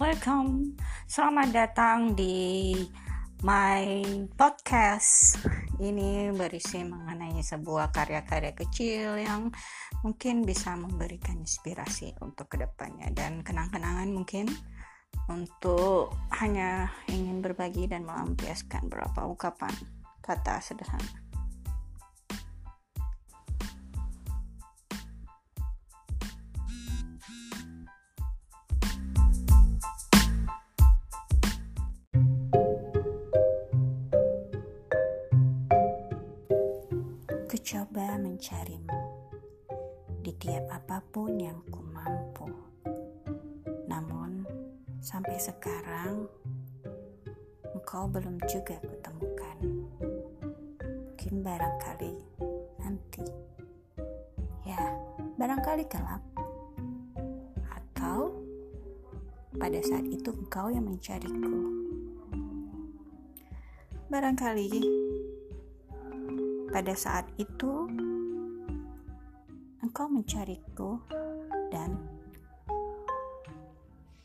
welcome. Selamat datang di my podcast. Ini berisi mengenai sebuah karya-karya kecil yang mungkin bisa memberikan inspirasi untuk ke depannya dan kenang-kenangan mungkin untuk hanya ingin berbagi dan melampiaskan beberapa ungkapan kata sederhana. Coba mencarimu di tiap apa pun yang ku mampu. Namun, sampai sekarang engkau belum juga kutemukan. Mungkin barangkali nanti. Ya, barangkali kelak. Atau pada saat itu engkau yang mencariku. Barangkali pada saat itu, engkau mencariku, dan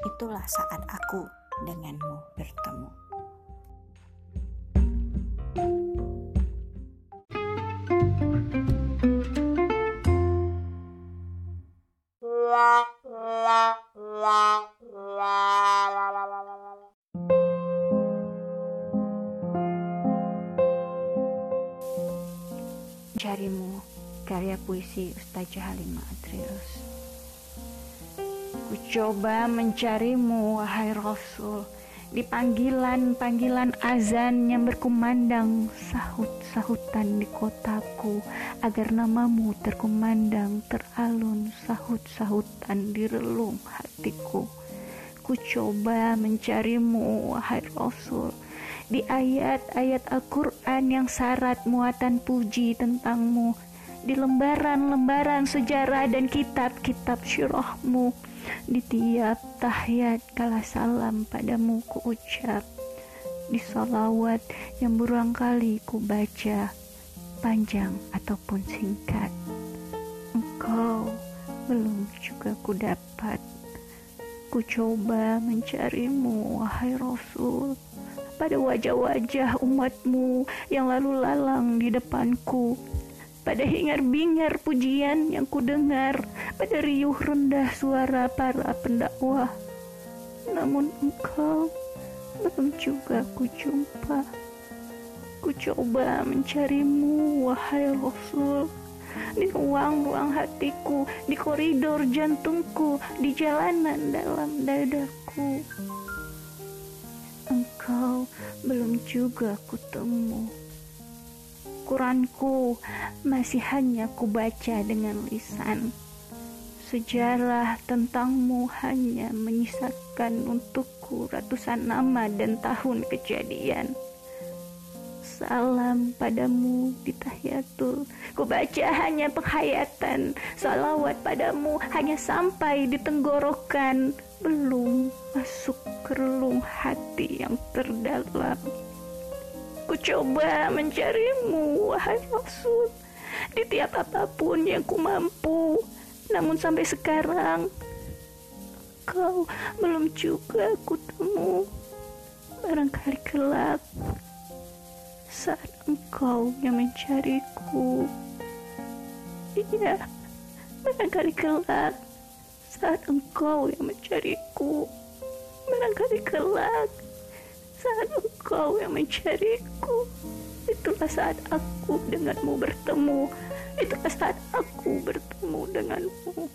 itulah saat aku denganmu bertemu. Jarimu, karya puisi Ustazah Halimah Adrius. Ku coba mencarimu, wahai Rasul, di panggilan-panggilan azan yang berkumandang sahut-sahutan di kotaku, agar namamu terkumandang teralun sahut-sahutan di relung hatiku. Ku coba mencarimu, wahai Rasul, di ayat-ayat Al-Quran yang syarat muatan puji tentangmu, di lembaran-lembaran sejarah dan kitab-kitab syirahmu, di tiap tahiyat kala salam padamu ku ucap, di salawat yang berulang kali ku baca, panjang ataupun singkat. Engkau belum juga ku dapat. Ku coba mencarimu, wahai Rasul pada wajah-wajah umatmu yang lalu lalang di depanku, pada hingar-bingar pujian yang kudengar, pada riuh rendah suara para pendakwah. Namun engkau belum juga ku jumpa. Ku coba mencarimu, wahai Rasul, di ruang-ruang hatiku, di koridor jantungku, di jalanan dalam dadaku belum juga kutemu. Quranku masih hanya kubaca dengan lisan. Sejarah tentangmu hanya menyisakan untukku ratusan nama dan tahun kejadian. Salam padamu di tahiyatul. Ku baca hanya penghayatan Salawat padamu hanya sampai di tenggorokan. Belum masuk ke relung hati yang terdalam. Ku coba mencarimu wahai Rasul Di tiap apa pun yang ku mampu Namun sampai sekarang Kau belum juga kutemu. Barangkali kelak saat engkau yang mencariku. Iya, barangkali kelak saat engkau yang mencariku. Barangkali kelak saat engkau yang mencariku. Itulah saat aku denganmu bertemu. Itulah saat aku bertemu denganmu.